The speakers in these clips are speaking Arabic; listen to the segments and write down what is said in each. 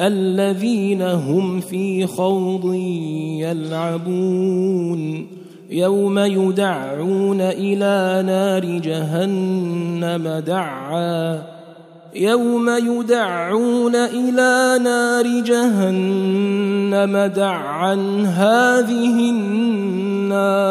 الذين هم في خوض يلعبون. يوم يدعون إلى نار جهنم دعا. يوم يدعون إلى نار جهنم دعا. هذه النار.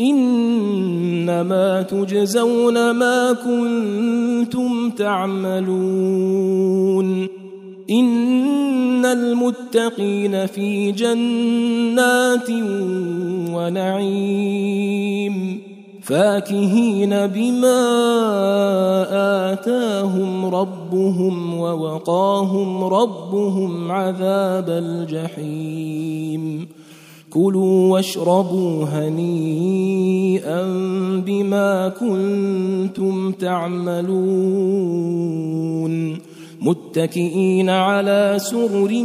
إنما تجزون ما كنتم تعملون. إن المتقين في جنات ونعيم. فاكهين بما آتاهم ربهم ووقاهم ربهم عذاب الجحيم. كلوا واشربوا هنيئا بما كنتم تعملون. متكئين على سرر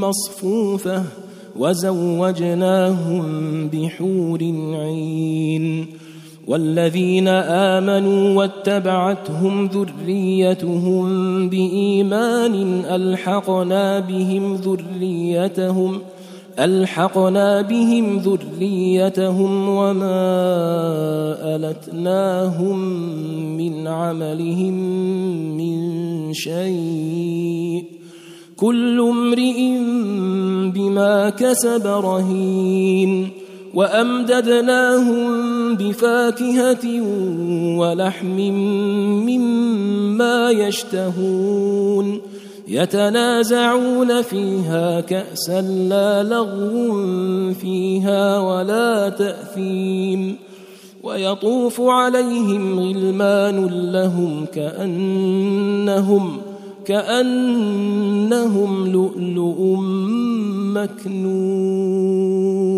مصفوفة وزوجناهم بحور عين. والذين آمنوا واتبعتهم ذريتهم بإيمان ألحقنا بهم ذريتهم ألحقنا بهم ذريتهم وما ألتناهم من عملهم من شيء. كل امرئ بما كسب رهين. وأمددناهم بفاكهة ولحم مما يشتهون. يتنازعون فيها كأسا لا لغو فيها ولا تأثيم ويطوف عليهم غلمان لهم كأنهم كأنهم لؤلؤ مكنون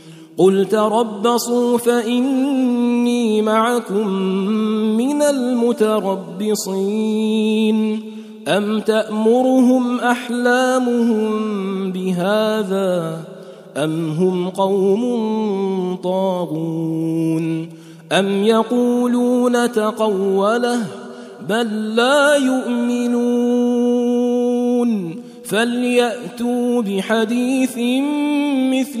قل تربصوا فإني معكم من المتربصين. أم تأمرهم أحلامهم بهذا أم هم قوم طاغون؟ أم يقولون تقوله بل لا يؤمنون؟ فليأتوا بحديث مثله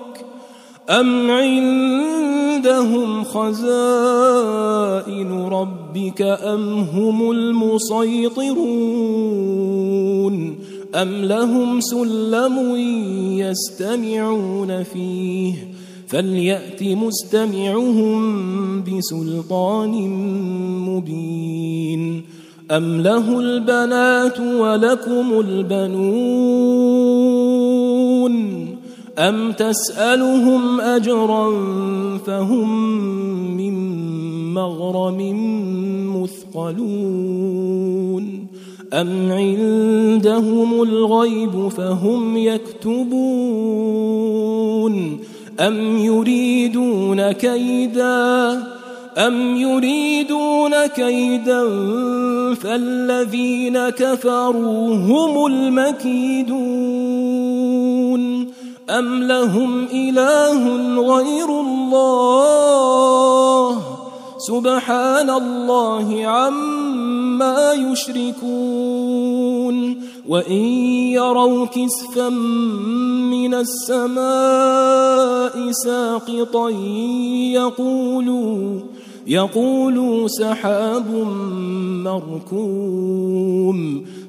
أم عندهم خزائن ربك أم هم المسيطرون أم لهم سلم يستمعون فيه فليأت مستمعهم بسلطان مبين أم له البنات ولكم البنون أم تسألهم أجرا فهم من مغرم مثقلون أم عندهم الغيب فهم يكتبون أم يريدون كيدا أم يريدون كيدا فالذين كفروا هم المكيدون أم لهم إله غير الله سبحان الله عما يشركون وإن يروا كسفا من السماء ساقطا يقولوا يقولوا سحاب مركوم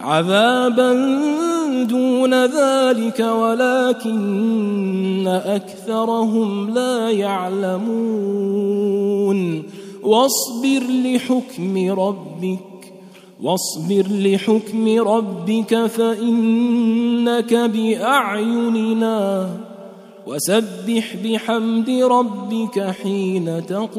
عذابا دون ذلك ولكن أكثرهم لا يعلمون. واصبر لحكم ربك واصبر لحكم ربك فإنك بأعيننا. وسبح بحمد ربك حين تقوم.